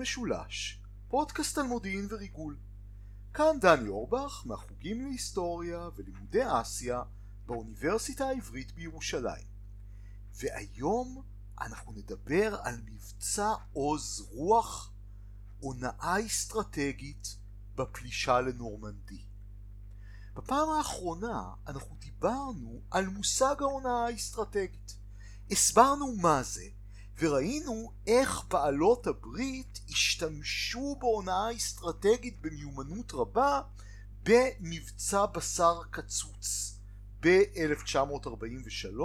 משולש, פודקאסט על מודיעין וריגול. כאן דני אורבך מהחוגים להיסטוריה ולימודי אסיה באוניברסיטה העברית בירושלים. והיום אנחנו נדבר על מבצע עוז רוח, הונאה אסטרטגית בפלישה לנורמנדי. בפעם האחרונה אנחנו דיברנו על מושג ההונאה האסטרטגית. הסברנו מה זה, וראינו איך בעלות הברית השתמשו בהונאה אסטרטגית במיומנות רבה במבצע בשר קצוץ ב-1943,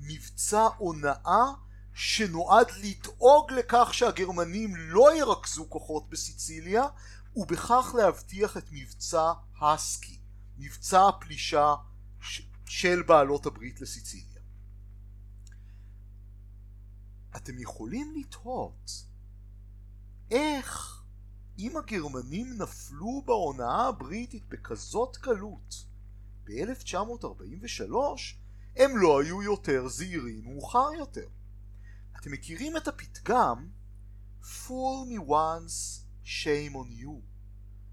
מבצע הונאה שנועד לדאוג לכך שהגרמנים לא ירכזו כוחות בסיציליה ובכך להבטיח את מבצע הסקי, מבצע הפלישה של בעלות הברית לסיציליה. אתם יכולים לתהות איך אם הגרמנים נפלו בהונאה הבריטית בכזאת קלות ב-1943 הם לא היו יותר זהירים מאוחר יותר. אתם מכירים את הפתגם Fool me once, shame on you.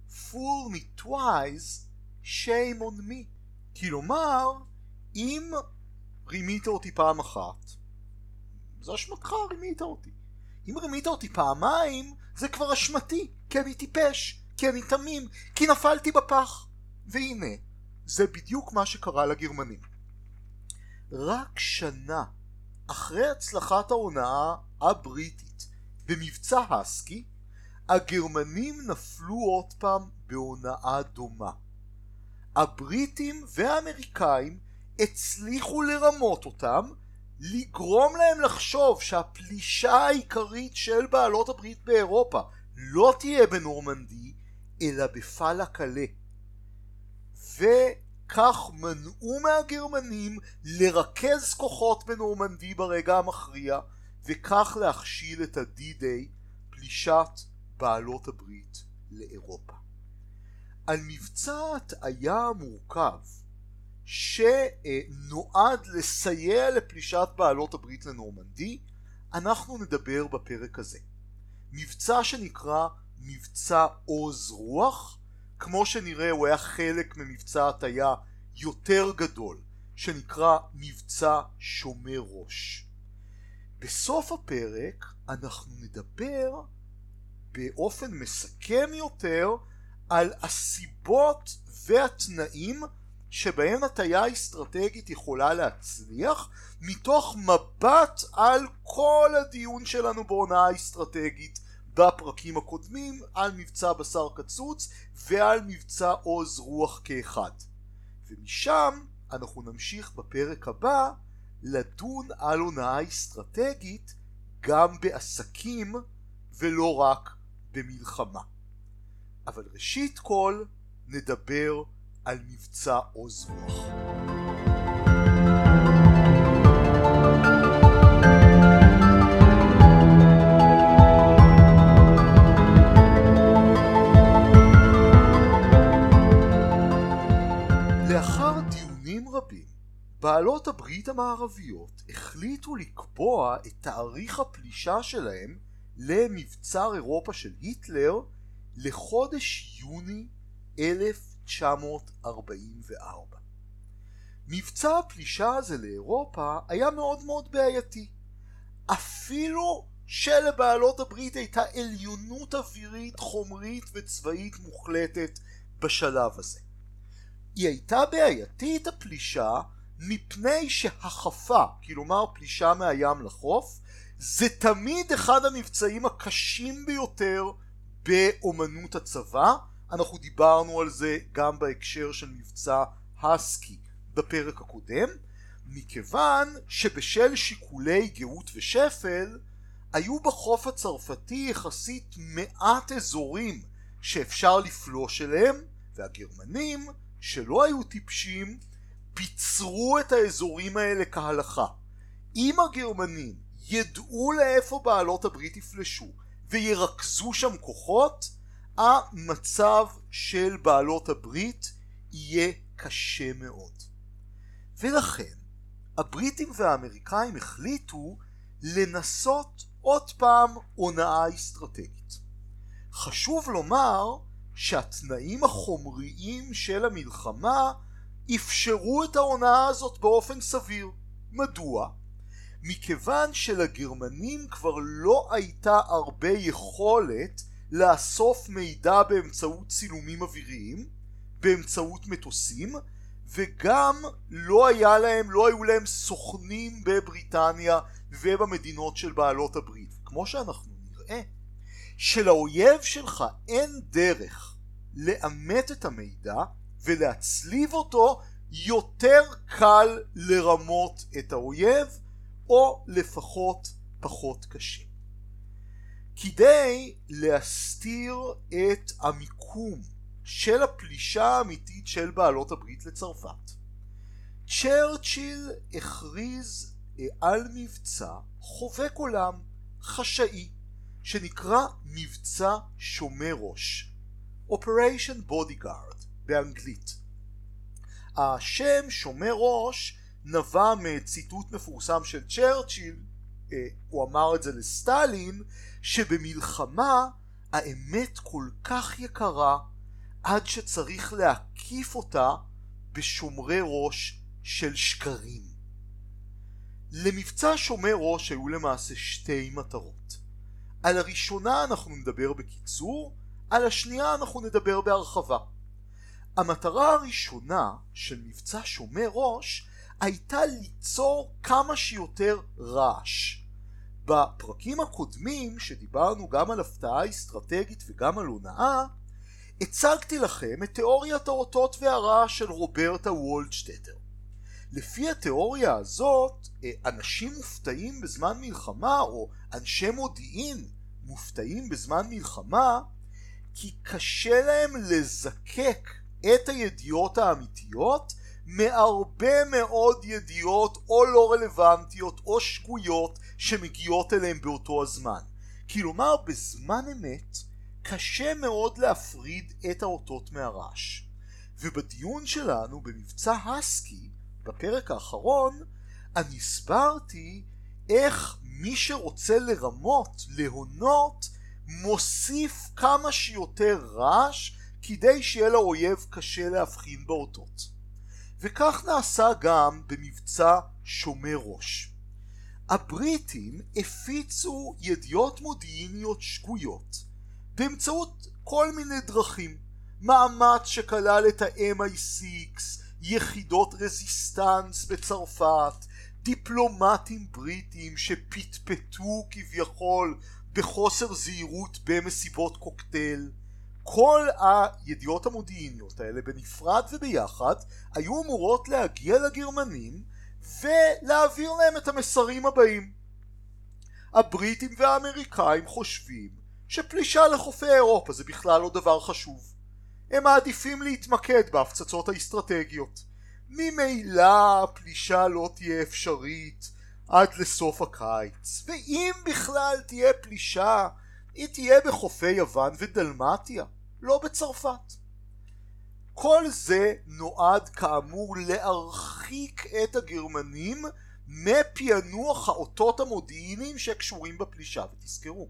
Fool me twice, shame on me. כלומר, אם רימית אותי פעם אחת, זו אשמתך, רימית אותי. אם רימית אותי פעמיים, זה כבר אשמתי, כי אני טיפש, כי אני תמים, כי נפלתי בפח. והנה, זה בדיוק מה שקרה לגרמנים. רק שנה אחרי הצלחת ההונאה הבריטית במבצע הסקי, הגרמנים נפלו עוד פעם בהונאה דומה. הבריטים והאמריקאים הצליחו לרמות אותם לגרום להם לחשוב שהפלישה העיקרית של בעלות הברית באירופה לא תהיה בנורמנדי אלא בפאלה קלה וכך מנעו מהגרמנים לרכז כוחות בנורמנדי ברגע המכריע וכך להכשיל את ה-D-Day פלישת בעלות הברית לאירופה. על מבצע הטעיה המורכב שנועד לסייע לפלישת בעלות הברית לנורמנדי, אנחנו נדבר בפרק הזה. מבצע שנקרא מבצע עוז רוח, כמו שנראה הוא היה חלק ממבצע הטיה יותר גדול, שנקרא מבצע שומר ראש. בסוף הפרק אנחנו נדבר באופן מסכם יותר על הסיבות והתנאים שבהם הטיה אסטרטגית יכולה להצליח מתוך מבט על כל הדיון שלנו בהונאה אסטרטגית בפרקים הקודמים על מבצע בשר קצוץ ועל מבצע עוז רוח כאחד. ומשם אנחנו נמשיך בפרק הבא לדון על הונאה אסטרטגית גם בעסקים ולא רק במלחמה. אבל ראשית כל נדבר על מבצע עוז רוח. לאחר דיונים רבים, בעלות הברית המערביות החליטו לקבוע את תאריך הפלישה שלהם למבצר אירופה של היטלר לחודש יוני 1940 1944. מבצע הפלישה הזה לאירופה היה מאוד מאוד בעייתי. אפילו שלבעלות הברית הייתה עליונות אווירית, חומרית וצבאית מוחלטת בשלב הזה. היא הייתה בעייתית הפלישה מפני שהחפה, כלומר פלישה מהים לחוף, זה תמיד אחד המבצעים הקשים ביותר באומנות הצבא, אנחנו דיברנו על זה גם בהקשר של מבצע הסקי בפרק הקודם, מכיוון שבשל שיקולי גאות ושפל היו בחוף הצרפתי יחסית מעט אזורים שאפשר לפלוש אליהם והגרמנים שלא היו טיפשים פיצרו את האזורים האלה כהלכה. אם הגרמנים ידעו לאיפה בעלות הברית יפלשו וירכזו שם כוחות המצב של בעלות הברית יהיה קשה מאוד. ולכן הבריטים והאמריקאים החליטו לנסות עוד פעם הונאה אסטרטגית. חשוב לומר שהתנאים החומריים של המלחמה אפשרו את ההונאה הזאת באופן סביר. מדוע? מכיוון שלגרמנים כבר לא הייתה הרבה יכולת לאסוף מידע באמצעות צילומים אוויריים, באמצעות מטוסים, וגם לא היה להם, לא היו להם סוכנים בבריטניה ובמדינות של בעלות הברית. כמו שאנחנו נראה, שלאויב שלך אין דרך לאמת את המידע ולהצליב אותו יותר קל לרמות את האויב או לפחות פחות קשה. כדי להסתיר את המיקום של הפלישה האמיתית של בעלות הברית לצרפת, צ'רצ'יל הכריז אה, על מבצע חובק עולם חשאי שנקרא מבצע שומר ראש Operation Bodyguard באנגלית. השם שומר ראש נבע מציטוט מפורסם של צ'רצ'יל, הוא אמר את זה לסטלין, שבמלחמה האמת כל כך יקרה עד שצריך להקיף אותה בשומרי ראש של שקרים. למבצע שומר ראש היו למעשה שתי מטרות. על הראשונה אנחנו נדבר בקיצור, על השנייה אנחנו נדבר בהרחבה. המטרה הראשונה של מבצע שומר ראש הייתה ליצור כמה שיותר רעש. בפרקים הקודמים, שדיברנו גם על הפתעה אסטרטגית וגם על הונאה, הצגתי לכם את תיאוריית האותות והרעש של רוברטה וולדשטטר. לפי התיאוריה הזאת, אה, אנשים מופתעים בזמן מלחמה, או אנשי מודיעין מופתעים בזמן מלחמה, כי קשה להם לזקק את הידיעות האמיתיות מהרבה מאוד ידיעות או לא רלוונטיות או שגויות שמגיעות אליהם באותו הזמן. כלומר בזמן אמת קשה מאוד להפריד את האותות מהרעש. ובדיון שלנו במבצע הסקי בפרק האחרון אני הסברתי איך מי שרוצה לרמות, להונות, מוסיף כמה שיותר רעש כדי שיהיה לאויב קשה להבחין באותות. וכך נעשה גם במבצע שומר ראש. הבריטים הפיצו ידיעות מודיעיניות שגויות באמצעות כל מיני דרכים. מאמץ שכלל את ה-MI6, יחידות רזיסטנס בצרפת, דיפלומטים בריטים שפטפטו כביכול בחוסר זהירות במסיבות קוקטייל, כל הידיעות המודיעיניות האלה בנפרד וביחד היו אמורות להגיע לגרמנים ולהעביר להם את המסרים הבאים. הבריטים והאמריקאים חושבים שפלישה לחופי אירופה זה בכלל לא דבר חשוב. הם מעדיפים להתמקד בהפצצות האסטרטגיות. ממילא הפלישה לא תהיה אפשרית עד לסוף הקיץ, ואם בכלל תהיה פלישה, היא תהיה בחופי יוון ודלמטיה. לא בצרפת. כל זה נועד כאמור להרחיק את הגרמנים מפענוח האותות המודיעיניים שקשורים בפלישה ותזכרו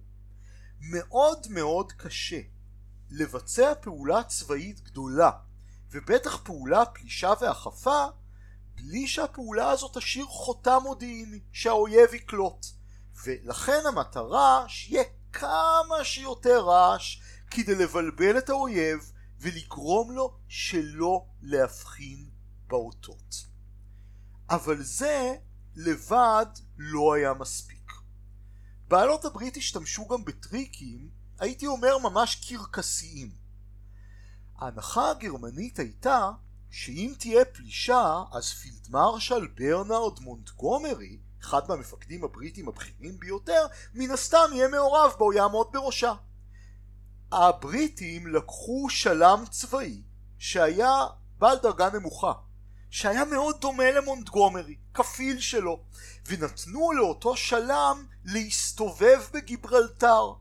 מאוד מאוד קשה לבצע פעולה צבאית גדולה ובטח פעולה פלישה והחפה בלי שהפעולה הזאת תשאיר חותם מודיעיני שהאויב יקלוט ולכן המטרה שיהיה כמה שיותר רעש כדי לבלבל את האויב ולגרום לו שלא להבחין באותות. אבל זה לבד לא היה מספיק. בעלות הברית השתמשו גם בטריקים, הייתי אומר ממש קרקסיים. ההנחה הגרמנית הייתה שאם תהיה פלישה, אז פילדמרשל ברנרד מונטגומרי, אחד מהמפקדים הבריטים הבכירים ביותר, מן הסתם יהיה מעורב בה או יעמוד בראשה. הבריטים לקחו שלם צבאי שהיה בעל דרגה נמוכה שהיה מאוד דומה למונטגומרי, כפיל שלו, ונתנו לאותו שלם להסתובב בגיברלטר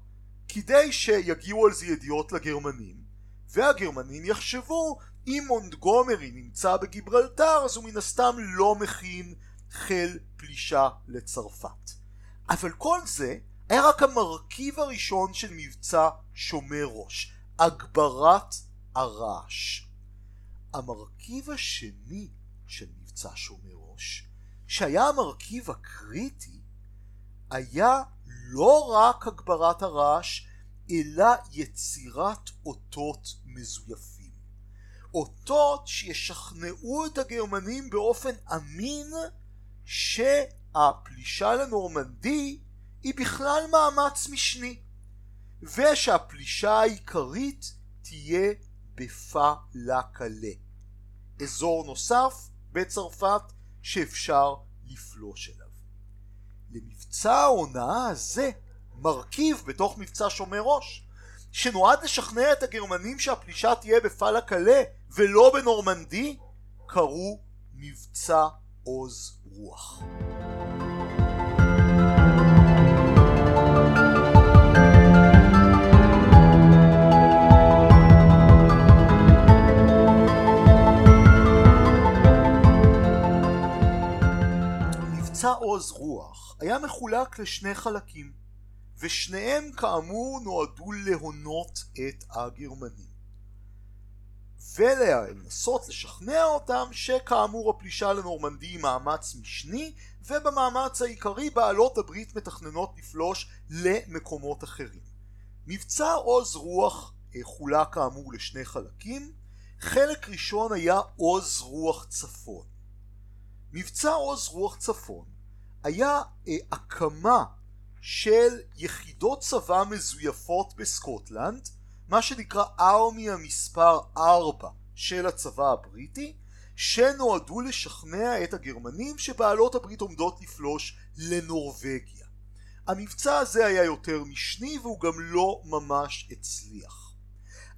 כדי שיגיעו על זה ידיעות לגרמנים והגרמנים יחשבו אם מונטגומרי נמצא בגיברלטר אז הוא מן הסתם לא מכין חיל פלישה לצרפת. אבל כל זה היה רק המרכיב הראשון של מבצע שומר ראש, הגברת הרעש. המרכיב השני של מבצע שומר ראש, שהיה המרכיב הקריטי, היה לא רק הגברת הרעש, אלא יצירת אותות מזויפים. אותות שישכנעו את הגרמנים באופן אמין שהפלישה לנורמנדי היא בכלל מאמץ משני, ושהפלישה העיקרית תהיה בפה לה קלה, אזור נוסף בצרפת שאפשר לפלוש אליו. למבצע ההונאה הזה מרכיב בתוך מבצע שומר ראש שנועד לשכנע את הגרמנים שהפלישה תהיה בפאלה קלה ולא בנורמנדי קראו מבצע עוז רוח. מבצע עוז רוח היה מחולק לשני חלקים ושניהם כאמור נועדו להונות את הגרמנים ולנסות לשכנע אותם שכאמור הפלישה לנורמנדי היא מאמץ משני ובמאמץ העיקרי בעלות הברית מתכננות לפלוש למקומות אחרים. מבצע עוז רוח אה, חולק כאמור לשני חלקים חלק ראשון היה עוז רוח צפון מבצע עוז רוח צפון היה אה, הקמה של יחידות צבא מזויפות בסקוטלנד מה שנקרא ארמי המספר 4 של הצבא הבריטי שנועדו לשכנע את הגרמנים שבעלות הברית עומדות לפלוש לנורווגיה. המבצע הזה היה יותר משני והוא גם לא ממש הצליח.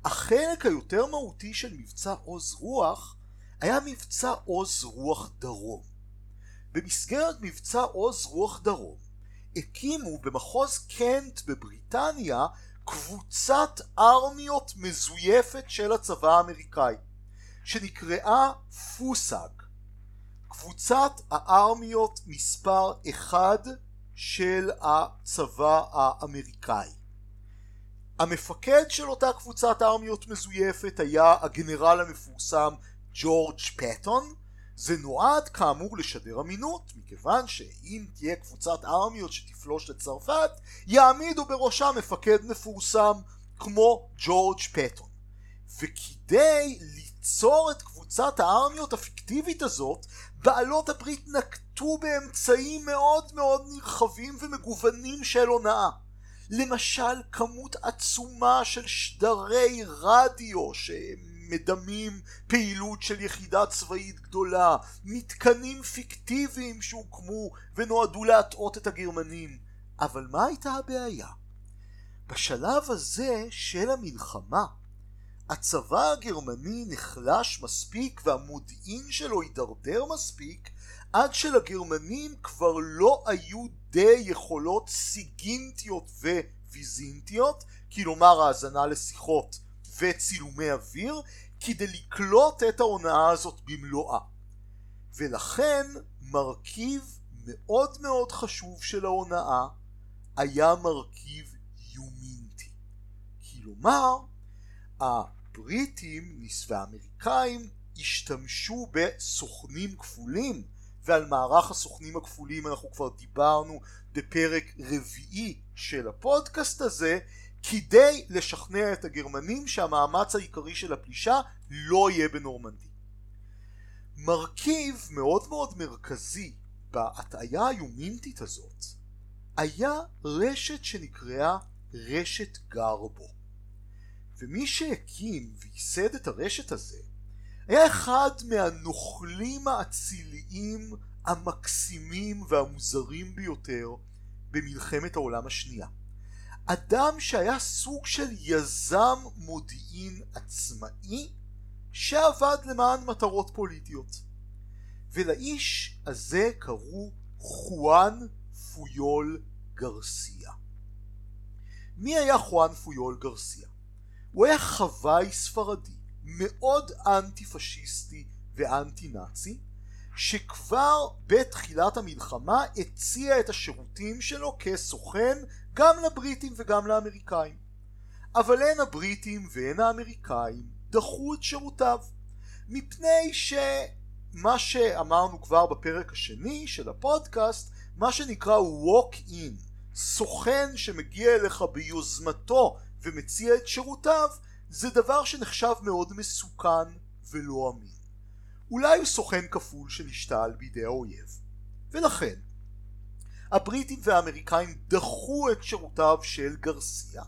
החלק היותר מהותי של מבצע עוז רוח היה מבצע עוז רוח דרום. במסגרת מבצע עוז רוח דרום הקימו במחוז קנט בבריטניה קבוצת ארמיות מזויפת של הצבא האמריקאי שנקראה פוסאג. קבוצת הארמיות מספר אחד של הצבא האמריקאי. המפקד של אותה קבוצת ארמיות מזויפת היה הגנרל המפורסם ג'ורג' פטון זה נועד כאמור לשדר אמינות מכיוון שאם תהיה קבוצת ארמיות שתפלוש לצרפת יעמידו בראשה מפקד מפורסם כמו ג'ורג' פטון. וכדי ליצור את קבוצת הארמיות הפיקטיבית הזאת בעלות הברית נקטו באמצעים מאוד מאוד נרחבים ומגוונים של הונאה. למשל כמות עצומה של שדרי רדיו שהם מדמים פעילות של יחידה צבאית גדולה, מתקנים פיקטיביים שהוקמו ונועדו להטעות את הגרמנים. אבל מה הייתה הבעיה? בשלב הזה של המלחמה הצבא הגרמני נחלש מספיק והמודיעין שלו הידרדר מספיק עד שלגרמנים כבר לא היו די יכולות סיגינטיות וויזינטיות, כלומר האזנה לשיחות וצילומי אוויר כדי לקלוט את ההונאה הזאת במלואה. ולכן מרכיב מאוד מאוד חשוב של ההונאה היה מרכיב יומינטי. כלומר הבריטים והאמריקאים השתמשו בסוכנים כפולים ועל מערך הסוכנים הכפולים אנחנו כבר דיברנו בפרק רביעי של הפודקאסט הזה כדי לשכנע את הגרמנים שהמאמץ העיקרי של הפלישה לא יהיה בנורמנדי. מרכיב מאוד מאוד מרכזי בהטעיה היומינטית הזאת היה רשת שנקראה רשת גרבו ומי שהקים וייסד את הרשת הזה היה אחד מהנוכלים האציליים המקסימים והמוזרים ביותר במלחמת העולם השנייה אדם שהיה סוג של יזם מודיעין עצמאי שעבד למען מטרות פוליטיות ולאיש הזה קראו חואן פויול גרסיה מי היה חואן פויול גרסיה? הוא היה חוואי ספרדי מאוד אנטי פשיסטי ואנטי נאצי שכבר בתחילת המלחמה הציע את השירותים שלו כסוכן גם לבריטים וגם לאמריקאים. אבל הן הבריטים והן האמריקאים דחו את שירותיו, מפני שמה שאמרנו כבר בפרק השני של הפודקאסט, מה שנקרא walk in, סוכן שמגיע אליך ביוזמתו ומציע את שירותיו, זה דבר שנחשב מאוד מסוכן ולא אמין. אולי הוא סוכן כפול שנשתל בידי האויב. ולכן, הבריטים והאמריקאים דחו את שירותיו של גרסיה,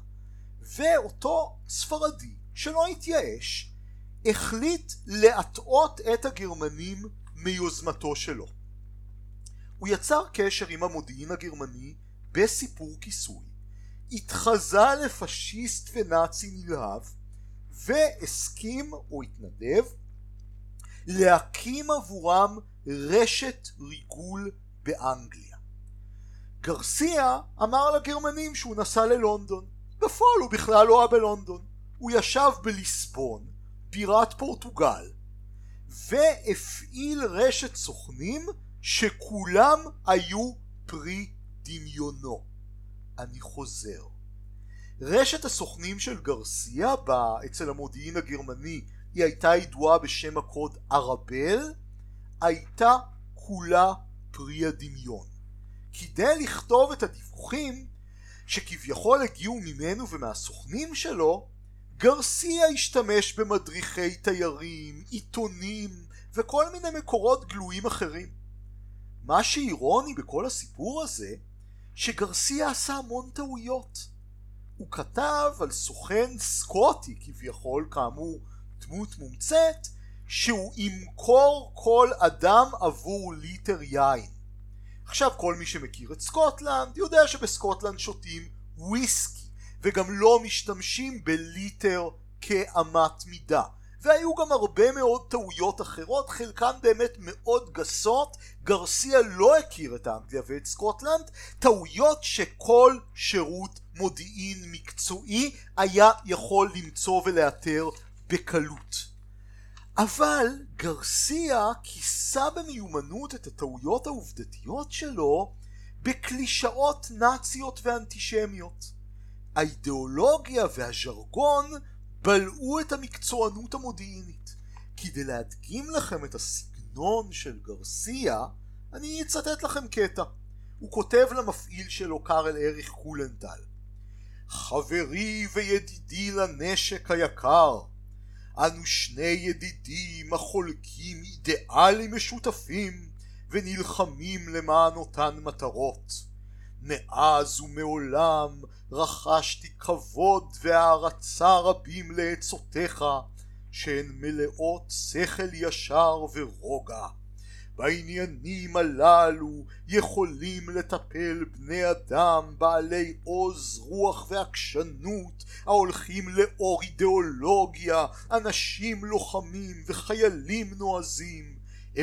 ואותו ספרדי שלא התייאש, החליט להטעות את הגרמנים מיוזמתו שלו. הוא יצר קשר עם המודיעין הגרמני בסיפור כיסוי, התחזה לפשיסט ונאצי נלהב, והסכים או התנדב להקים עבורם רשת ריגול באנגליה. גרסיה אמר לגרמנים שהוא נסע ללונדון. בפועל הוא בכלל לא היה בלונדון. הוא ישב בליסבון, בירת פורטוגל, והפעיל רשת סוכנים שכולם היו פרי דמיונו. אני חוזר. רשת הסוכנים של גרסיה בה אצל המודיעין הגרמני היא הייתה ידועה בשם הקוד ארבל, הייתה כולה פרי הדמיון. כדי לכתוב את הדיווחים שכביכול הגיעו ממנו ומהסוכנים שלו, גרסיה השתמש במדריכי תיירים, עיתונים וכל מיני מקורות גלויים אחרים. מה שאירוני בכל הסיפור הזה, שגרסיה עשה המון טעויות. הוא כתב על סוכן סקוטי כביכול, כאמור דמות מומצאת שהוא ימכור כל אדם עבור ליטר יין. עכשיו כל מי שמכיר את סקוטלנד יודע שבסקוטלנד שותים וויסקי וגם לא משתמשים בליטר כאמת מידה. והיו גם הרבה מאוד טעויות אחרות חלקן באמת מאוד גסות. גרסיה לא הכיר את אנגליה ואת סקוטלנד. טעויות שכל שירות מודיעין מקצועי היה יכול למצוא ולאתר בקלות. אבל גרסיה כיסה במיומנות את הטעויות העובדתיות שלו בקלישאות נאציות ואנטישמיות. האידיאולוגיה והז'רגון בלעו את המקצוענות המודיעינית. כדי להדגים לכם את הסגנון של גרסיה, אני אצטט לכם קטע. הוא כותב למפעיל שלו קארל אריך קולנטל חברי וידידי לנשק היקר, אנו שני ידידים החולקים אידיאלים משותפים ונלחמים למען אותן מטרות. מאז ומעולם רכשתי כבוד והערצה רבים לעצותיך שהן מלאות שכל ישר ורוגע. בעניינים הללו יכולים לטפל בני אדם בעלי עוז רוח ועקשנות ההולכים לאור אידיאולוגיה, אנשים לוחמים וחיילים נועזים.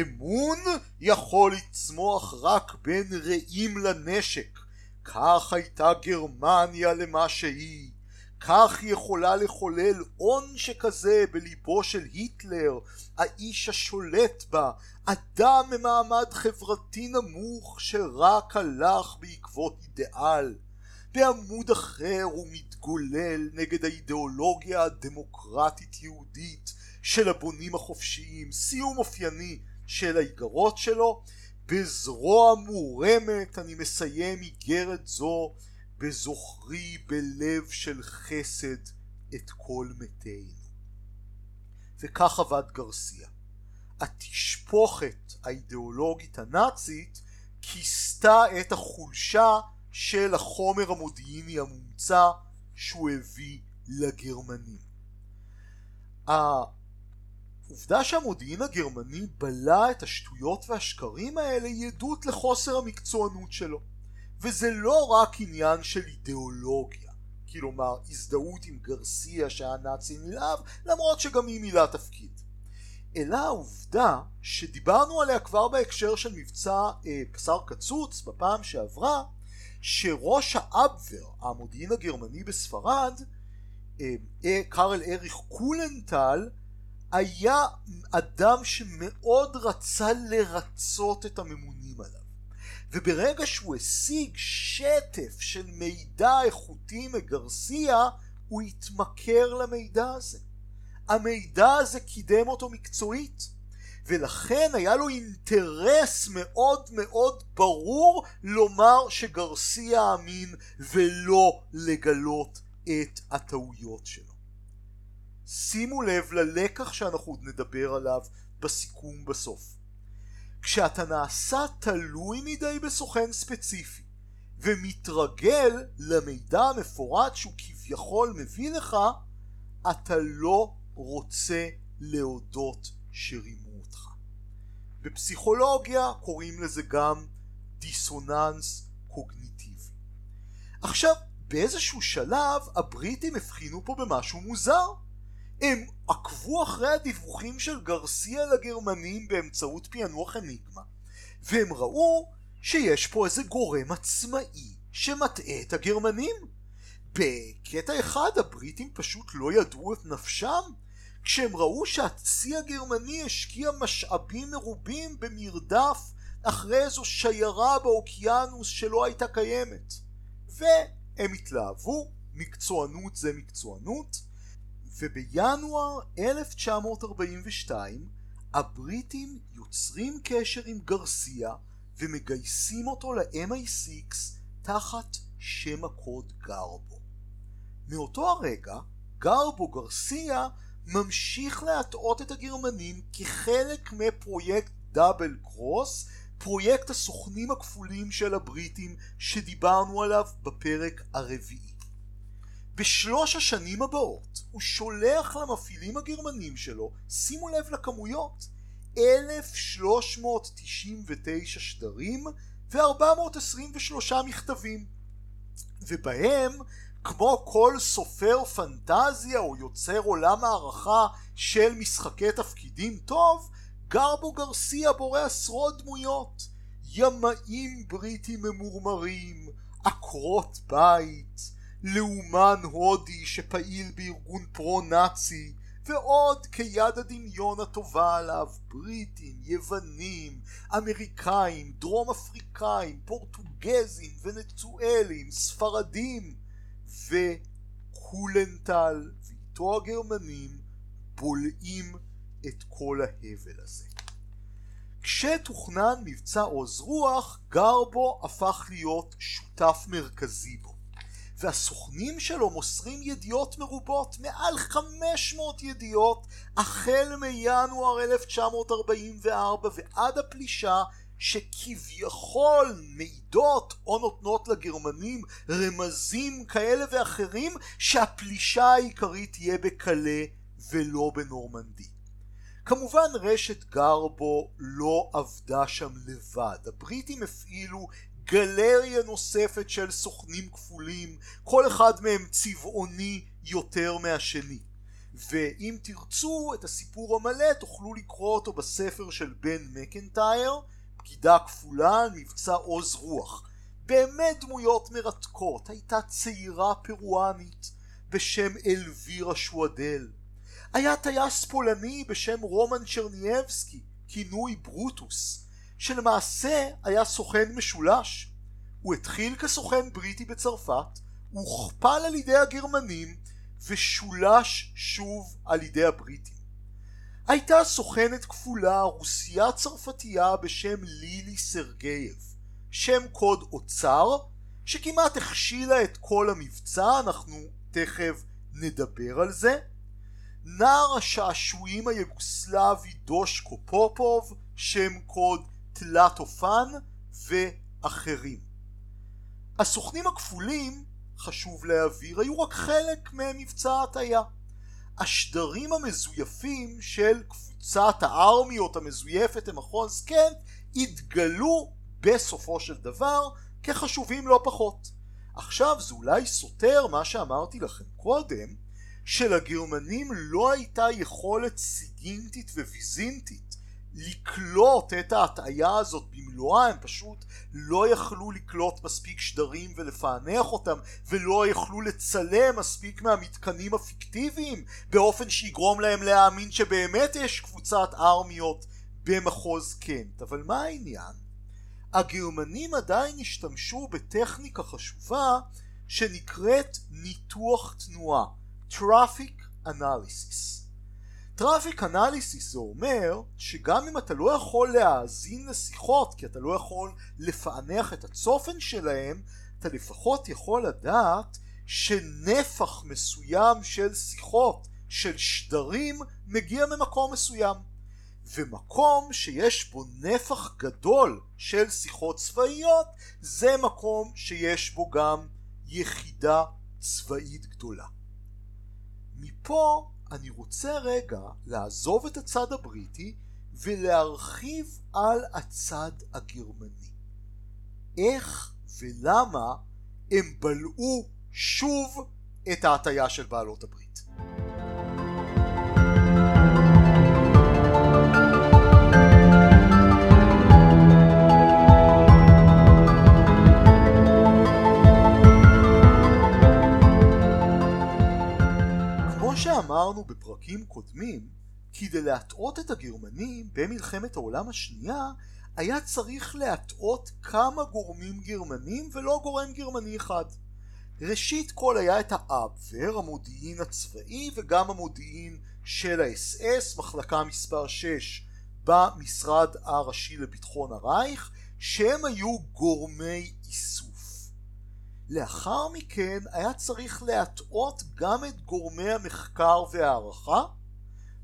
אמון יכול לצמוח רק בין רעים לנשק. כך הייתה גרמניה למה שהיא. כך יכולה לחולל הון שכזה בליבו של היטלר, האיש השולט בה, אדם ממעמד חברתי נמוך שרק הלך בעקבות אידיאל. בעמוד אחר הוא מתגולל נגד האידיאולוגיה הדמוקרטית יהודית של הבונים החופשיים, סיום אופייני של האיגרות שלו, בזרוע מורמת אני מסיים איגרת זו בזוכרי בלב של חסד את כל מתינו. וכך עבד גרסיה. התשפוכת האידיאולוגית הנאצית כיסתה את החולשה של החומר המודיעיני המומצא שהוא הביא לגרמנים. העובדה שהמודיעין הגרמני בלע את השטויות והשקרים האלה היא עדות לחוסר המקצוענות שלו. וזה לא רק עניין של אידיאולוגיה, כלומר הזדהות עם גרסיה שהיה נאצי נלהב, למרות שגם היא מילא תפקיד. אלא העובדה שדיברנו עליה כבר בהקשר של מבצע אה, בשר קצוץ בפעם שעברה, שראש האבבר, המודיעין הגרמני בספרד, אה, אה, קארל אריך קולנטל, היה אדם שמאוד רצה לרצות את עליו. וברגע שהוא השיג שטף של מידע איכותי מגרסיה, הוא התמכר למידע הזה. המידע הזה קידם אותו מקצועית, ולכן היה לו אינטרס מאוד מאוד ברור לומר שגרסיה אמין ולא לגלות את הטעויות שלו. שימו לב ללקח שאנחנו עוד נדבר עליו בסיכום בסוף. כשאתה נעשה תלוי מדי בסוכן ספציפי ומתרגל למידע המפורט שהוא כביכול מביא לך, אתה לא רוצה להודות שרימו אותך. בפסיכולוגיה קוראים לזה גם דיסוננס קוגניטיבי. עכשיו, באיזשהו שלב הבריטים הבחינו פה במשהו מוזר. הם עקבו אחרי הדיווחים של גרסיה לגרמנים באמצעות פענוח אניגמה, והם ראו שיש פה איזה גורם עצמאי שמטעה את הגרמנים. בקטע אחד הבריטים פשוט לא ידעו את נפשם כשהם ראו שהצי הגרמני השקיע משאבים מרובים במרדף אחרי איזו שיירה באוקיינוס שלא הייתה קיימת. והם התלהבו, מקצוענות זה מקצוענות, ובינואר 1942 הבריטים יוצרים קשר עם גרסיה ומגייסים אותו ל-MI6 תחת שם הקוד גרבו. מאותו הרגע גרבו גרסיה ממשיך להטעות את הגרמנים כחלק מפרויקט דאבל קרוס, פרויקט הסוכנים הכפולים של הבריטים שדיברנו עליו בפרק הרביעי. בשלוש השנים הבאות הוא שולח למפעילים הגרמנים שלו, שימו לב לכמויות, 1399 שדרים ו-423 מכתבים, ובהם כמו כל סופר פנטזיה או יוצר עולם הערכה של משחקי תפקידים טוב, גרבו גרסיה בורא עשרות דמויות. ימאים בריטים ממורמרים, עקרות בית, לאומן הודי שפעיל בארגון פרו-נאצי ועוד כיד הדמיון הטובה עליו בריטים, יוונים, אמריקאים, דרום אפריקאים, פורטוגזים, ונצואלים, ספרדים וקולנטל ואיתו הגרמנים בולעים את כל ההבל הזה. כשתוכנן מבצע עוז רוח, גרבו הפך להיות שותף מרכזי בו. והסוכנים שלו מוסרים ידיעות מרובות, מעל 500 ידיעות, החל מינואר 1944 ועד הפלישה, שכביכול מעידות או נותנות לגרמנים רמזים כאלה ואחרים שהפלישה העיקרית תהיה בקלה ולא בנורמנדי. כמובן רשת גרבו לא עבדה שם לבד, הבריטים הפעילו גלריה נוספת של סוכנים כפולים, כל אחד מהם צבעוני יותר מהשני. ואם תרצו את הסיפור המלא תוכלו לקרוא אותו בספר של בן מקנטייר, בגידה כפולה על מבצע עוז רוח. באמת דמויות מרתקות, הייתה צעירה פרואנית בשם אלווירה שודואר. היה טייס פולני בשם רומן צ'רניאבסקי, כינוי ברוטוס. שלמעשה היה סוכן משולש. הוא התחיל כסוכן בריטי בצרפת, הוכפל על ידי הגרמנים ושולש שוב על ידי הבריטים. הייתה סוכנת כפולה רוסייה צרפתייה בשם לילי סרגייב, שם קוד אוצר, שכמעט הכשילה את כל המבצע, אנחנו תכף נדבר על זה. נער השעשועים היוגוסלבי דושקו פופוב, שם קוד תלת-אופן ואחרים. הסוכנים הכפולים, חשוב להעביר, היו רק חלק ממבצע ההטיה. השדרים המזויפים של קבוצת הארמיות המזויפת למכון סקנט התגלו בסופו של דבר כחשובים לא פחות. עכשיו זה אולי סותר מה שאמרתי לכם קודם שלגרמנים לא הייתה יכולת סיגינטית וויזינטית לקלוט את ההטעיה הזאת במלואה, הם פשוט לא יכלו לקלוט מספיק שדרים ולפענח אותם, ולא יכלו לצלם מספיק מהמתקנים הפיקטיביים, באופן שיגרום להם להאמין שבאמת יש קבוצת ארמיות במחוז קנט. אבל מה העניין? הגרמנים עדיין השתמשו בטכניקה חשובה שנקראת ניתוח תנועה, Traffic Analysis. traffic analysis זה אומר שגם אם אתה לא יכול להאזין לשיחות כי אתה לא יכול לפענח את הצופן שלהם אתה לפחות יכול לדעת שנפח מסוים של שיחות של שדרים מגיע ממקום מסוים. ומקום שיש בו נפח גדול של שיחות צבאיות זה מקום שיש בו גם יחידה צבאית גדולה. מפה אני רוצה רגע לעזוב את הצד הבריטי ולהרחיב על הצד הגרמני. איך ולמה הם בלעו שוב את ההטייה של בעלות הברית. שאמרנו בפרקים קודמים, כדי להטעות את הגרמנים במלחמת העולם השנייה, היה צריך להטעות כמה גורמים גרמנים ולא גורם גרמני אחד. ראשית כל היה את האבבר, המודיעין הצבאי וגם המודיעין של האס-אס, מחלקה מספר 6 במשרד הראשי לביטחון הרייך, שהם היו גורמי איסוף. לאחר מכן היה צריך להטעות גם את גורמי המחקר והערכה,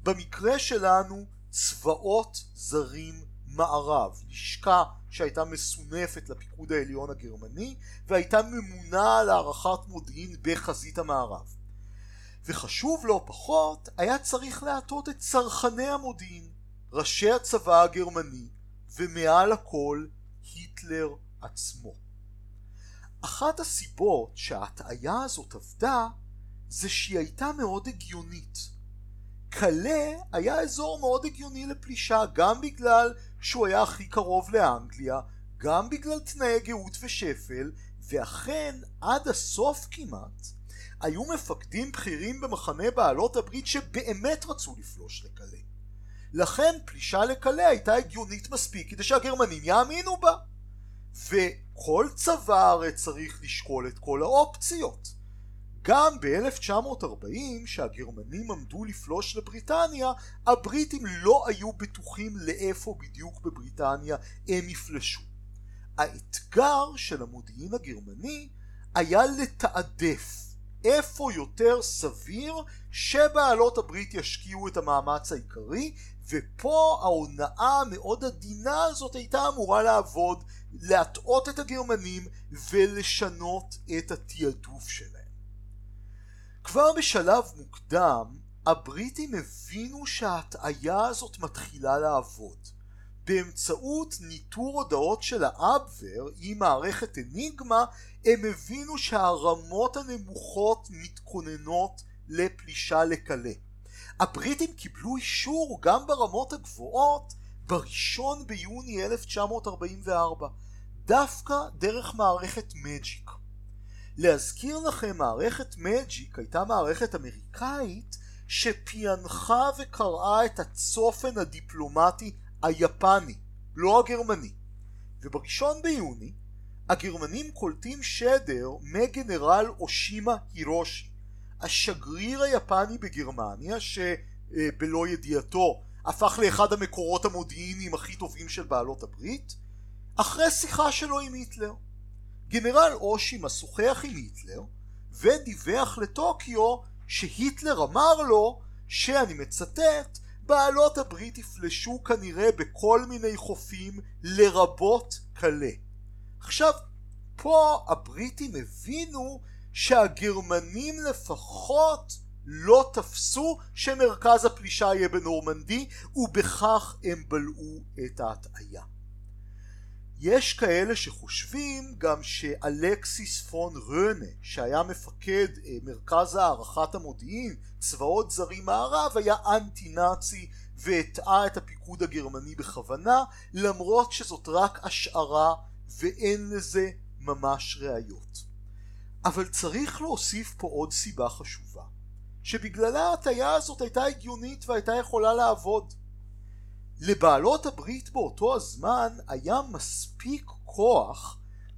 במקרה שלנו צבאות זרים מערב, לשכה שהייתה מסונפת לפיקוד העליון הגרמני והייתה ממונה על הערכת מודיעין בחזית המערב. וחשוב לא פחות, היה צריך להטעות את צרכני המודיעין, ראשי הצבא הגרמני, ומעל הכל היטלר עצמו. אחת הסיבות שההטעיה הזאת עבדה זה שהיא הייתה מאוד הגיונית. קלה היה אזור מאוד הגיוני לפלישה גם בגלל שהוא היה הכי קרוב לאנגליה, גם בגלל תנאי גאות ושפל, ואכן עד הסוף כמעט היו מפקדים בכירים במחנה בעלות הברית שבאמת רצו לפלוש לקלה. לכן פלישה לקלה הייתה הגיונית מספיק כדי שהגרמנים יאמינו בה. וכל צבא הרי צריך לשקול את כל האופציות. גם ב-1940 שהגרמנים עמדו לפלוש לבריטניה הבריטים לא היו בטוחים לאיפה בדיוק בבריטניה הם יפלשו. האתגר של המודיעין הגרמני היה לתעדף איפה יותר סביר שבעלות הברית ישקיעו את המאמץ העיקרי ופה ההונאה המאוד עדינה הזאת הייתה אמורה לעבוד להטעות את הגרמנים ולשנות את התעדוף שלהם. כבר בשלב מוקדם הבריטים הבינו שההטעיה הזאת מתחילה לעבוד. באמצעות ניטור הודעות של האבבר עם מערכת אניגמה הם הבינו שהרמות הנמוכות מתכוננות לפלישה לקלה. הבריטים קיבלו אישור גם ברמות הגבוהות בראשון ביוני 1944 דווקא דרך מערכת מג'יק. להזכיר לכם מערכת מג'יק הייתה מערכת אמריקאית שפענחה וקראה את הצופן הדיפלומטי היפני, לא הגרמני. ובראשון ביוני הגרמנים קולטים שדר מגנרל אושימה הירושי, השגריר היפני בגרמניה שבלא ידיעתו הפך לאחד המקורות המודיעיניים הכי טובים של בעלות הברית, אחרי שיחה שלו עם היטלר. גנרל אושימה שוחח עם היטלר ודיווח לטוקיו שהיטלר אמר לו שאני מצטט בעלות הברית יפלשו כנראה בכל מיני חופים לרבות קלה. עכשיו פה הבריטים הבינו שהגרמנים לפחות לא תפסו שמרכז הפלישה יהיה בנורמנדי ובכך הם בלעו את ההטעיה. יש כאלה שחושבים גם שאלקסיס פון רונה שהיה מפקד אה, מרכז הערכת המודיעין צבאות זרים מערב היה אנטי נאצי והטעה את הפיקוד הגרמני בכוונה למרות שזאת רק השערה ואין לזה ממש ראיות. אבל צריך להוסיף פה עוד סיבה חשובה שבגללה ההטייה הזאת הייתה הגיונית והייתה יכולה לעבוד. לבעלות הברית באותו הזמן היה מספיק כוח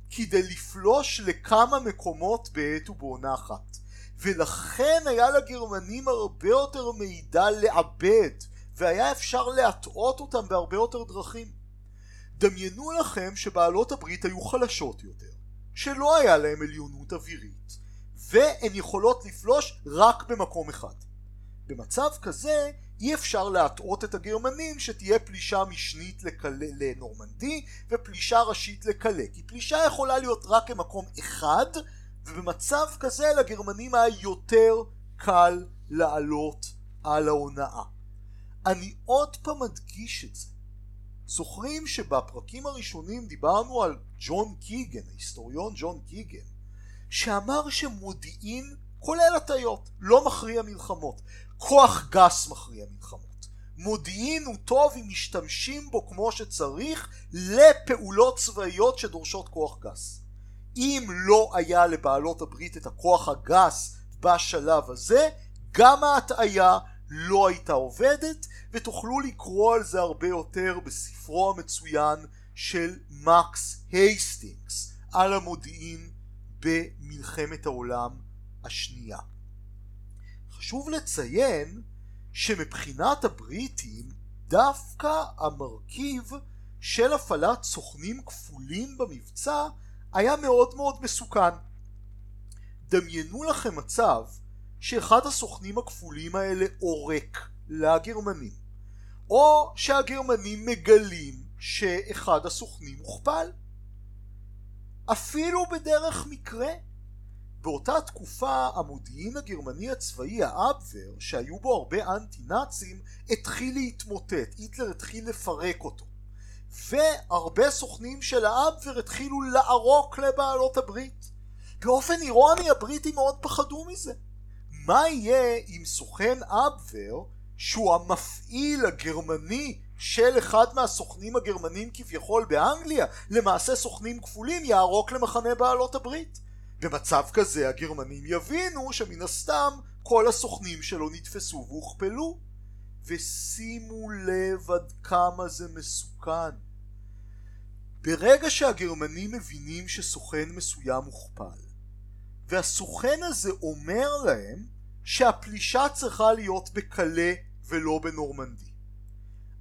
כדי לפלוש לכמה מקומות בעת ובעונה אחת ולכן היה לגרמנים הרבה יותר מידע לעבד והיה אפשר להטעות אותם בהרבה יותר דרכים. דמיינו לכם שבעלות הברית היו חלשות יותר, שלא היה להם עליונות אווירית, והן יכולות לפלוש רק במקום אחד. במצב כזה אי אפשר להטעות את הגרמנים שתהיה פלישה משנית לקל... לנורמנדי ופלישה ראשית לקלה כי פלישה יכולה להיות רק במקום אחד ובמצב כזה לגרמנים היה יותר קל לעלות על ההונאה. אני עוד פעם מדגיש את זה. זוכרים שבפרקים הראשונים דיברנו על ג'ון קיגן, ההיסטוריון ג'ון קיגן, שאמר שמודיעין כולל הטיות, לא מכריע מלחמות. כוח גס מכריע מלחמות. מודיעין הוא טוב אם משתמשים בו כמו שצריך לפעולות צבאיות שדורשות כוח גס. אם לא היה לבעלות הברית את הכוח הגס בשלב הזה, גם ההטעיה לא הייתה עובדת, ותוכלו לקרוא על זה הרבה יותר בספרו המצוין של מקס הייסטינגס על המודיעין במלחמת העולם השנייה. חשוב לציין שמבחינת הבריטים דווקא המרכיב של הפעלת סוכנים כפולים במבצע היה מאוד מאוד מסוכן. דמיינו לכם מצב שאחד הסוכנים הכפולים האלה עורק לגרמנים או שהגרמנים מגלים שאחד הסוכנים הוכפל אפילו בדרך מקרה באותה תקופה המודיעין הגרמני הצבאי האבבר שהיו בו הרבה אנטי נאצים התחיל להתמוטט, היטלר התחיל לפרק אותו. והרבה סוכנים של האבבר התחילו לערוק לבעלות הברית. באופן אירוני הבריטים מאוד פחדו מזה. מה יהיה אם סוכן אבבר שהוא המפעיל הגרמני של אחד מהסוכנים הגרמנים כביכול באנגליה? למעשה סוכנים כפולים יערוק למחנה בעלות הברית במצב כזה הגרמנים יבינו שמן הסתם כל הסוכנים שלו נתפסו והוכפלו. ושימו לב עד כמה זה מסוכן. ברגע שהגרמנים מבינים שסוכן מסוים הוכפל והסוכן הזה אומר להם שהפלישה צריכה להיות בקלה ולא בנורמנדי.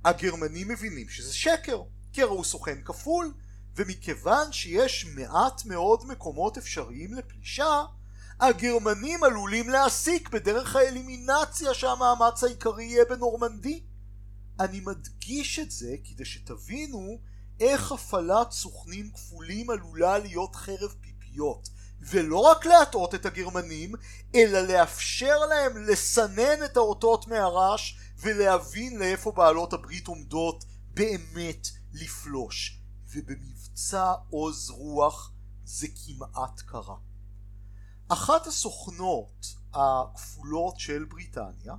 הגרמנים מבינים שזה שקר כי הרי הוא סוכן כפול ומכיוון שיש מעט מאוד מקומות אפשריים לפלישה, הגרמנים עלולים להסיק בדרך האלימינציה שהמאמץ העיקרי יהיה בנורמנדי. אני מדגיש את זה כדי שתבינו איך הפעלת סוכנים כפולים עלולה להיות חרב פיפיות, ולא רק להטעות את הגרמנים, אלא לאפשר להם לסנן את האותות מהרעש ולהבין לאיפה בעלות הברית עומדות באמת לפלוש. ובמבצע עוז רוח זה כמעט קרה. אחת הסוכנות הכפולות של בריטניה,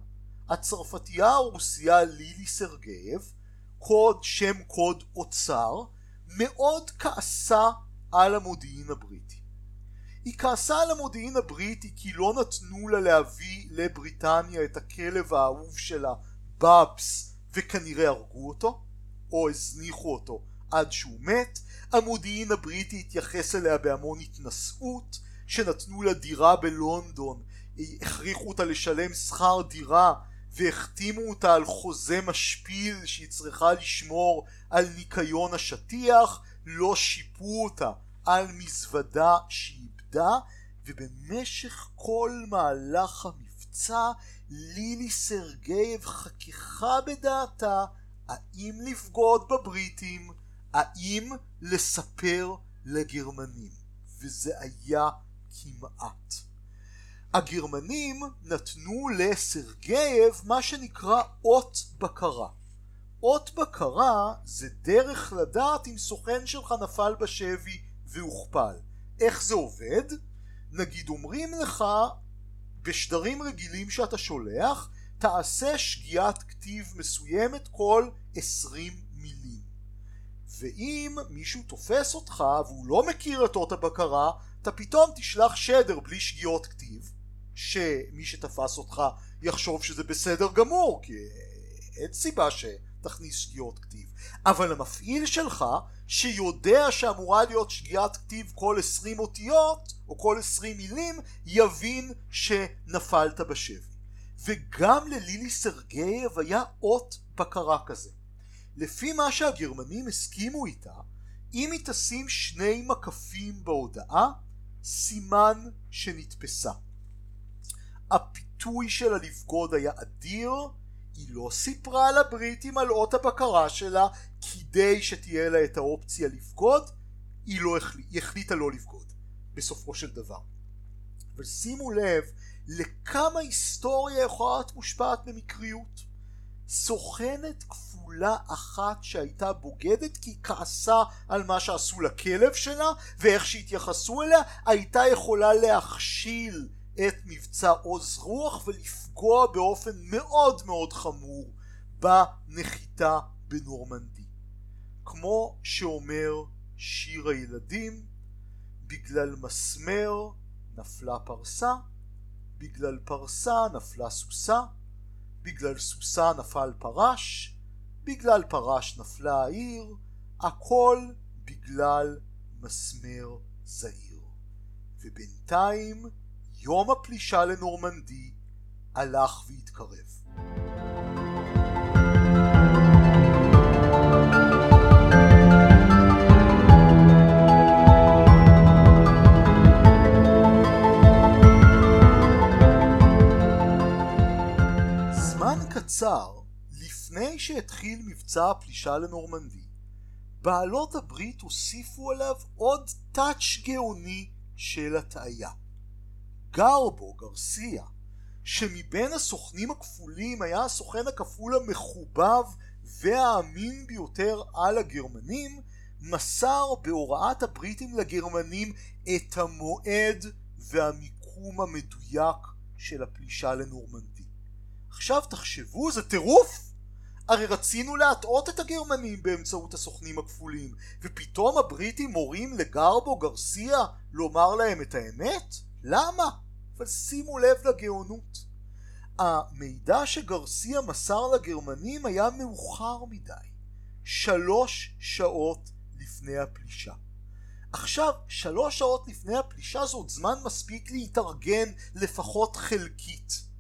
הצרפתייה הרוסיה לילי סרגייב, קוד שם קוד אוצר, מאוד כעסה על המודיעין הבריטי. היא כעסה על המודיעין הבריטי כי לא נתנו לה להביא לבריטניה את הכלב האהוב שלה, באבס, וכנראה הרגו אותו, או הזניחו אותו עד שהוא מת, המודיעין הבריטי התייחס אליה בהמון התנשאות, שנתנו לה דירה בלונדון, הכריחו אותה לשלם שכר דירה והחתימו אותה על חוזה משפיל שהיא צריכה לשמור על ניקיון השטיח, לא שיפו אותה על מזוודה שאיבדה, ובמשך כל מהלך המבצע לילי סרגייב חככה בדעתה האם לבגוד בבריטים? האם לספר לגרמנים וזה היה כמעט הגרמנים נתנו לסרגייב מה שנקרא אות בקרה אות בקרה זה דרך לדעת אם סוכן שלך נפל בשבי והוכפל. איך זה עובד? נגיד אומרים לך בשדרים רגילים שאתה שולח תעשה שגיאת כתיב מסוימת כל עשרים מילים ואם מישהו תופס אותך והוא לא מכיר את אות הבקרה אתה פתאום תשלח שדר בלי שגיאות כתיב שמי שתפס אותך יחשוב שזה בסדר גמור כי אין סיבה שתכניס שגיאות כתיב. אבל המפעיל שלך שיודע שאמורה להיות שגיאת כתיב כל עשרים אותיות או כל עשרים מילים יבין שנפלת בשבי. וגם ללילי סרגייב היה אות בקרה כזה לפי מה שהגרמנים הסכימו איתה אם היא תשים שני מקפים בהודעה סימן שנתפסה. הפיתוי שלה לבגוד היה אדיר היא לא סיפרה לבריטים על אות הבקרה שלה כדי שתהיה לה את האופציה לבגוד היא, לא החליט, היא החליטה לא לבגוד בסופו של דבר. אבל שימו לב לכמה היסטוריה יכולה להיות מושפעת במקריות סוכנת כפולה אחת שהייתה בוגדת כי כעסה על מה שעשו לכלב שלה ואיך שהתייחסו אליה הייתה יכולה להכשיל את מבצע עוז רוח ולפגוע באופן מאוד מאוד חמור בנחיתה בנורמנדי. כמו שאומר שיר הילדים, בגלל מסמר נפלה פרסה, בגלל פרסה נפלה סוסה, בגלל סוסה נפל פרש, בגלל פרש נפלה העיר, הכל בגלל מסמר זעיר. ובינתיים יום הפלישה לנורמנדי הלך והתקרב. קצר לפני שהתחיל מבצע הפלישה לנורמנדי, בעלות הברית הוסיפו עליו עוד טאץ' גאוני של הטעיה. גר בו גרסיה שמבין הסוכנים הכפולים היה הסוכן הכפול המחובב והאמין ביותר על הגרמנים מסר בהוראת הבריטים לגרמנים את המועד והמיקום המדויק של הפלישה לנורמנדי. עכשיו תחשבו זה טירוף הרי רצינו להטעות את הגרמנים באמצעות הסוכנים הכפולים ופתאום הבריטים מורים לגרבו גרסיה לומר להם את האמת? למה? אבל שימו לב לגאונות. המידע שגרסיה מסר לגרמנים היה מאוחר מדי, שלוש שעות לפני הפלישה. עכשיו, שלוש שעות לפני הפלישה זה עוד זמן מספיק להתארגן לפחות חלקית.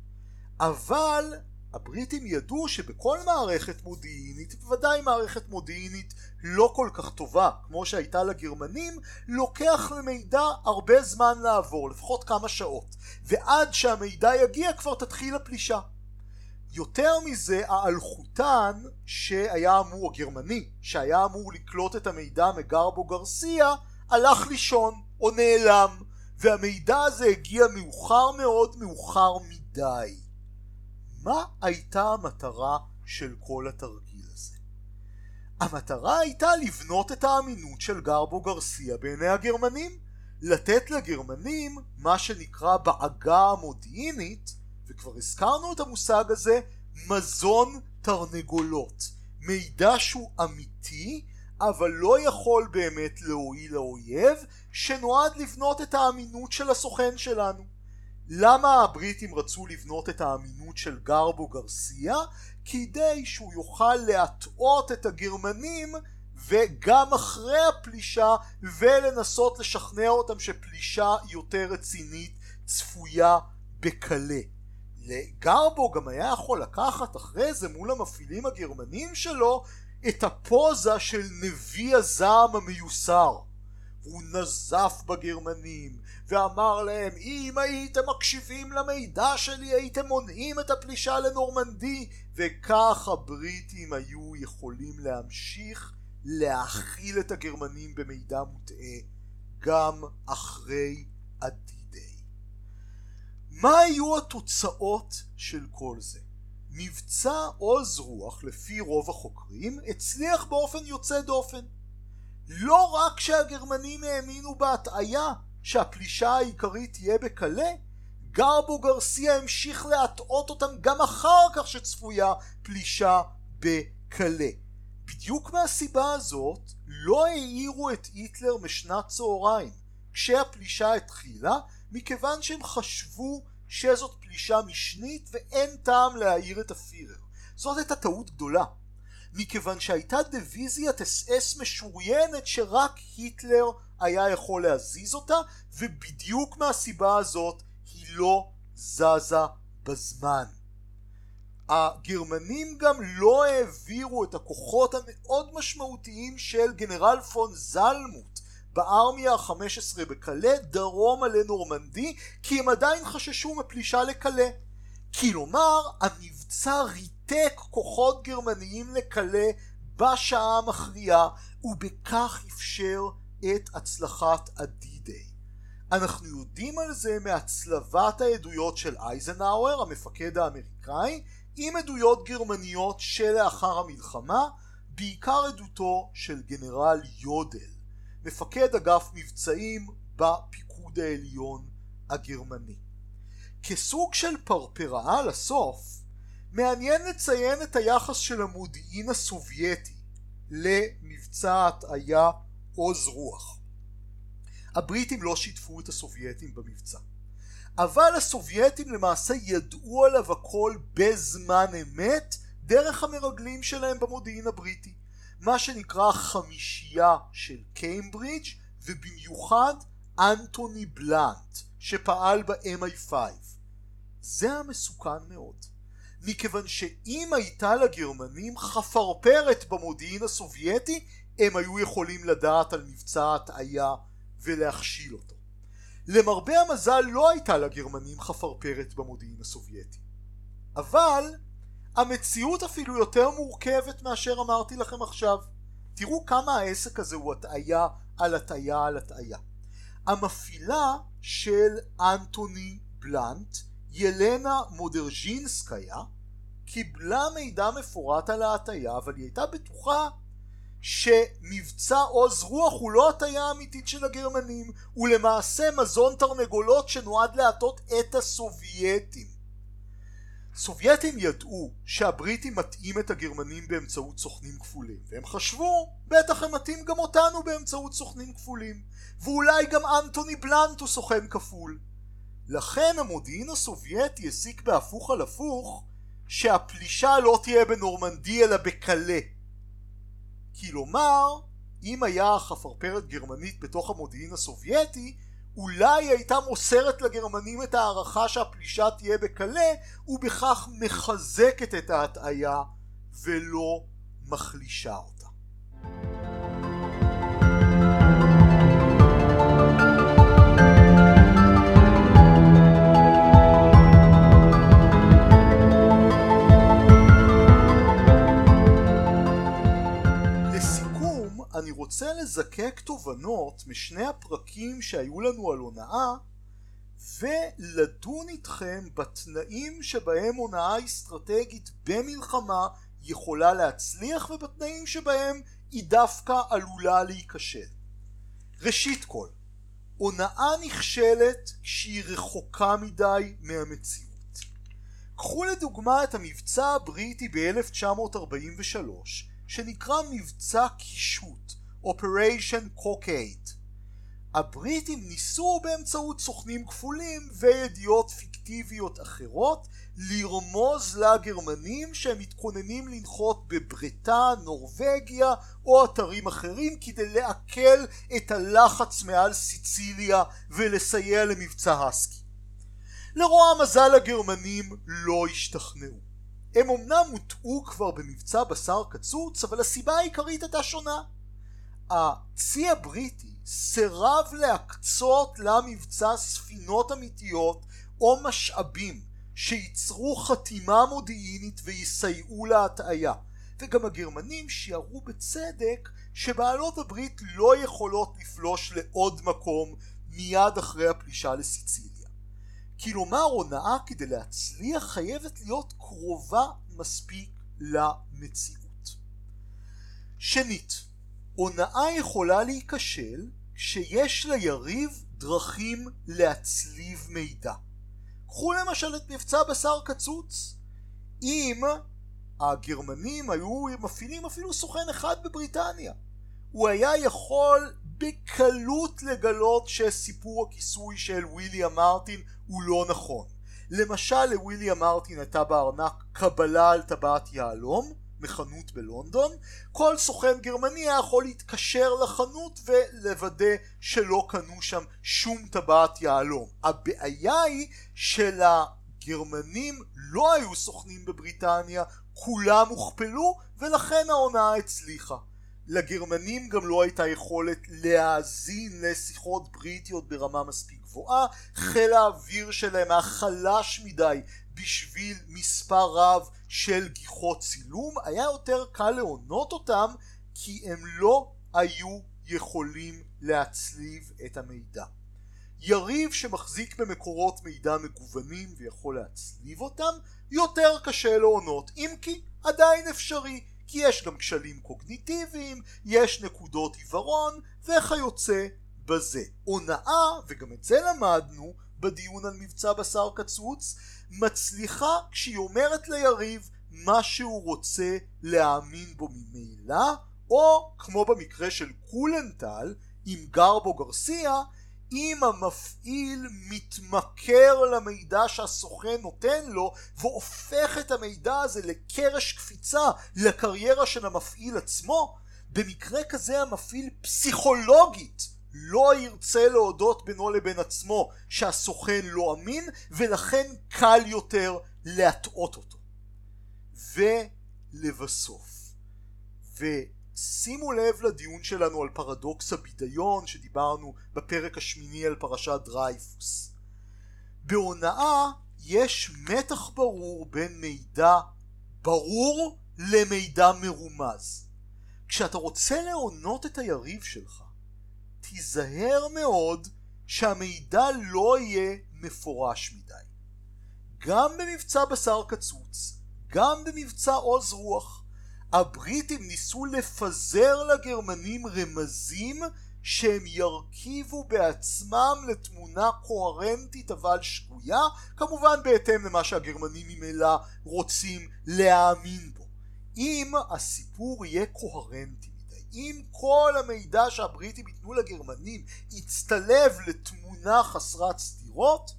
אבל הבריטים ידעו שבכל מערכת מודיעינית, בוודאי מערכת מודיעינית לא כל כך טובה כמו שהייתה לגרמנים, לוקח למידע הרבה זמן לעבור, לפחות כמה שעות, ועד שהמידע יגיע כבר תתחיל הפלישה. יותר מזה האלחוטן שהיה אמור, הגרמני, שהיה אמור לקלוט את המידע מגרבו גרסיה, הלך לישון או נעלם, והמידע הזה הגיע מאוחר מאוד, מאוחר מדי. מה הייתה המטרה של כל התרגיל הזה? המטרה הייתה לבנות את האמינות של גרבו גרסיה בעיני הגרמנים, לתת לגרמנים מה שנקרא בעגה המודיעינית, וכבר הזכרנו את המושג הזה, מזון תרנגולות. מידע שהוא אמיתי, אבל לא יכול באמת להועיל לאויב, שנועד לבנות את האמינות של הסוכן שלנו. למה הבריטים רצו לבנות את האמינות של גרבו גרסיה? כדי שהוא יוכל להטעות את הגרמנים וגם אחרי הפלישה ולנסות לשכנע אותם שפלישה יותר רצינית צפויה בקלה. לגרבו גם היה יכול לקחת אחרי זה מול המפעילים הגרמנים שלו את הפוזה של נביא הזעם המיוסר. הוא נזף בגרמנים ואמר להם אם הייתם מקשיבים למידע שלי הייתם מונעים את הפלישה לנורמנדי וכך הבריטים היו יכולים להמשיך להכיל את הגרמנים במידע מוטעה גם אחרי הדי-דיי. מה היו התוצאות של כל זה? מבצע עוז רוח לפי רוב החוקרים הצליח באופן יוצא דופן. לא רק שהגרמנים האמינו בהטעיה שהפלישה העיקרית תהיה בקלה, גרבו גרסיה המשיך להטעות אותם גם אחר כך שצפויה פלישה בקלה. בדיוק מהסיבה הזאת לא העירו את היטלר משנת צהריים כשהפלישה התחילה מכיוון שהם חשבו שזאת פלישה משנית ואין טעם להעיר את הפירר. זאת הייתה טעות גדולה. מכיוון שהייתה דיוויזיית אס אס משוריינת שרק היטלר היה יכול להזיז אותה ובדיוק מהסיבה הזאת היא לא זזה בזמן. הגרמנים גם לא העבירו את הכוחות המאוד משמעותיים של גנרל פון זלמוט בארמיה ה-15 בקלה דרומה לנורמנדי כי הם עדיין חששו מפלישה לקלה. כלומר המבצע ריתק כוחות גרמניים לקלה בשעה המכריעה ובכך אפשר את הצלחת הדי-דיי. אנחנו יודעים על זה מהצלבת העדויות של אייזנהאואר המפקד האמריקאי עם עדויות גרמניות שלאחר המלחמה בעיקר עדותו של גנרל יודל מפקד אגף מבצעים בפיקוד העליון הגרמני. כסוג של פרפראה לסוף, מעניין לציין את היחס של המודיעין הסובייטי למבצע הטעיה עוז רוח. הבריטים לא שיתפו את הסובייטים במבצע. אבל הסובייטים למעשה ידעו עליו הכל בזמן אמת דרך המרגלים שלהם במודיעין הבריטי. מה שנקרא חמישייה של קיימברידג' ובמיוחד אנטוני בלאנט שפעל ב-MI5 זה המסוכן מאוד מכיוון שאם הייתה לגרמנים חפרפרת במודיעין הסובייטי הם היו יכולים לדעת על מבצע הטעיה ולהכשיל אותו למרבה המזל לא הייתה לגרמנים חפרפרת במודיעין הסובייטי אבל המציאות אפילו יותר מורכבת מאשר אמרתי לכם עכשיו. תראו כמה העסק הזה הוא הטעיה על הטעיה על הטעיה. המפעילה של אנטוני בלנט, ילנה מודרז'ינסקיה, קיבלה מידע מפורט על ההטעיה, אבל היא הייתה בטוחה שמבצע עוז רוח הוא לא הטעיה אמיתית של הגרמנים, הוא למעשה מזון תרנגולות שנועד להטות את הסובייטים. סובייטים ידעו שהבריטים מטעים את הגרמנים באמצעות סוכנים כפולים והם חשבו בטח הם מטעים גם אותנו באמצעות סוכנים כפולים ואולי גם אנטוני בלנט הוא סוכן כפול לכן המודיעין הסובייטי הסיק בהפוך על הפוך שהפלישה לא תהיה בנורמנדי אלא בקלה כלומר אם היה חפרפרת גרמנית בתוך המודיעין הסובייטי אולי הייתה מוסרת לגרמנים את הערכה שהפלישה תהיה בקלה ובכך מחזקת את ההטעיה ולא מחלישה אותה. אני רוצה לזקק תובנות משני הפרקים שהיו לנו על הונאה ולדון איתכם בתנאים שבהם הונאה אסטרטגית במלחמה יכולה להצליח ובתנאים שבהם היא דווקא עלולה להיכשל. ראשית כל, הונאה נכשלת כשהיא רחוקה מדי מהמציאות. קחו לדוגמה את המבצע הבריטי ב-1943 שנקרא מבצע קישוט, Operation Cockade. הבריטים ניסו באמצעות סוכנים כפולים וידיעות פיקטיביות אחרות לרמוז לגרמנים שהם מתכוננים לנחות בבריטן, נורבגיה או אתרים אחרים כדי לעכל את הלחץ מעל סיציליה ולסייע למבצע הסקי. לרוע המזל הגרמנים לא השתכנעו. הם אמנם הוטעו כבר במבצע בשר קצוץ, אבל הסיבה העיקרית הייתה שונה. הצי הבריטי סירב להקצות למבצע ספינות אמיתיות או משאבים שייצרו חתימה מודיעינית ויסייעו להטעיה וגם הגרמנים שיערו בצדק שבעלות הברית לא יכולות לפלוש לעוד מקום מיד אחרי הפלישה לסיציליה כלומר הונאה כדי להצליח חייבת להיות קרובה מספיק למציאות. שנית, הונאה יכולה להיכשל כשיש ליריב דרכים להצליב מידע. קחו למשל את מבצע בשר קצוץ. אם הגרמנים היו מפעילים אפילו סוכן אחד בבריטניה, הוא היה יכול בקלות לגלות שסיפור הכיסוי של ויליאם מרטין הוא לא נכון. למשל לוויליאם מרטין הייתה בארנק קבלה על טבעת יהלום מחנות בלונדון, כל סוכן גרמני היה יכול להתקשר לחנות ולוודא שלא קנו שם שום טבעת יהלום. הבעיה היא שלגרמנים לא היו סוכנים בבריטניה, כולם הוכפלו ולכן ההונאה הצליחה. לגרמנים גם לא הייתה יכולת להאזין לשיחות בריטיות ברמה מספיק גבוהה, חיל האוויר שלהם היה חלש מדי בשביל מספר רב של גיחות צילום, היה יותר קל להונות אותם כי הם לא היו יכולים להצליב את המידע. יריב שמחזיק במקורות מידע מגוונים ויכול להצליב אותם, יותר קשה להונות, אם כי עדיין אפשרי, כי יש גם כשלים קוגניטיביים, יש נקודות עיוורון וכיוצא בזה. הונאה, וגם את זה למדנו בדיון על מבצע בשר קצוץ, מצליחה כשהיא אומרת ליריב מה שהוא רוצה להאמין בו ממילא, או כמו במקרה של קולנטל עם גרבו גרסיה, אם המפעיל מתמכר למידע שהסוכן נותן לו והופך את המידע הזה לקרש קפיצה לקריירה של המפעיל עצמו, במקרה כזה המפעיל פסיכולוגית לא ירצה להודות בינו לבין עצמו שהסוכן לא אמין ולכן קל יותר להטעות אותו. ולבסוף, ושימו לב לדיון שלנו על פרדוקס הבידיון שדיברנו בפרק השמיני על פרשת דרייפוס. בהונאה יש מתח ברור בין מידע ברור למידע מרומז. כשאתה רוצה להונות את היריב שלך תיזהר מאוד שהמידע לא יהיה מפורש מדי. גם במבצע בשר קצוץ, גם במבצע עוז רוח, הבריטים ניסו לפזר לגרמנים רמזים שהם ירכיבו בעצמם לתמונה קוהרנטית אבל שגויה, כמובן בהתאם למה שהגרמנים ממילא רוצים להאמין בו. אם הסיפור יהיה קוהרנטי אם כל המידע שהבריטים ייתנו לגרמנים יצטלב לתמונה חסרת סתירות,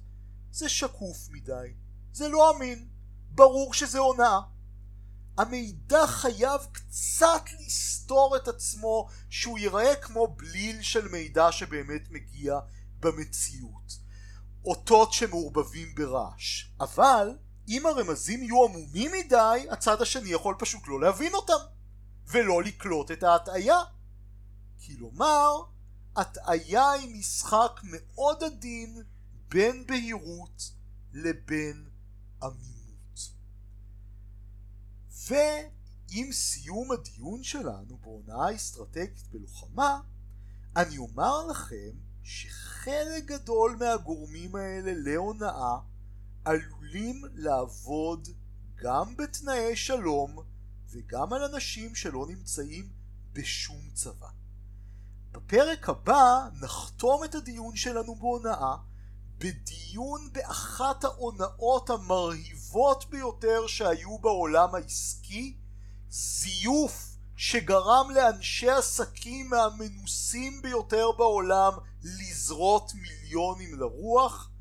זה שקוף מדי, זה לא אמין, ברור שזה הונאה. המידע חייב קצת לסתור את עצמו שהוא ייראה כמו בליל של מידע שבאמת מגיע במציאות. אותות שמעורבבים ברעש. אבל אם הרמזים יהיו עמומים מדי, הצד השני יכול פשוט לא להבין אותם. ולא לקלוט את ההטעיה. כלומר, הטעיה היא משחק מאוד עדין בין בהירות לבין עמימות. ועם סיום הדיון שלנו בהונאה אסטרטגית בלוחמה, אני אומר לכם שחלק גדול מהגורמים האלה להונאה עלולים לעבוד גם בתנאי שלום וגם על אנשים שלא נמצאים בשום צבא. בפרק הבא נחתום את הדיון שלנו בהונאה בדיון באחת ההונאות המרהיבות ביותר שהיו בעולם העסקי, זיוף שגרם לאנשי עסקים מהמנוסים ביותר בעולם לזרות מיליונים לרוח,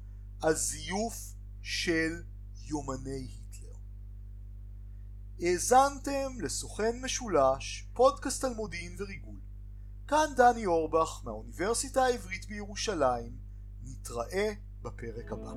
הזיוף של יומני האזנתם לסוכן משולש, פודקאסט על מודיעין וריגול. כאן דני אורבך מהאוניברסיטה העברית בירושלים. נתראה בפרק הבא.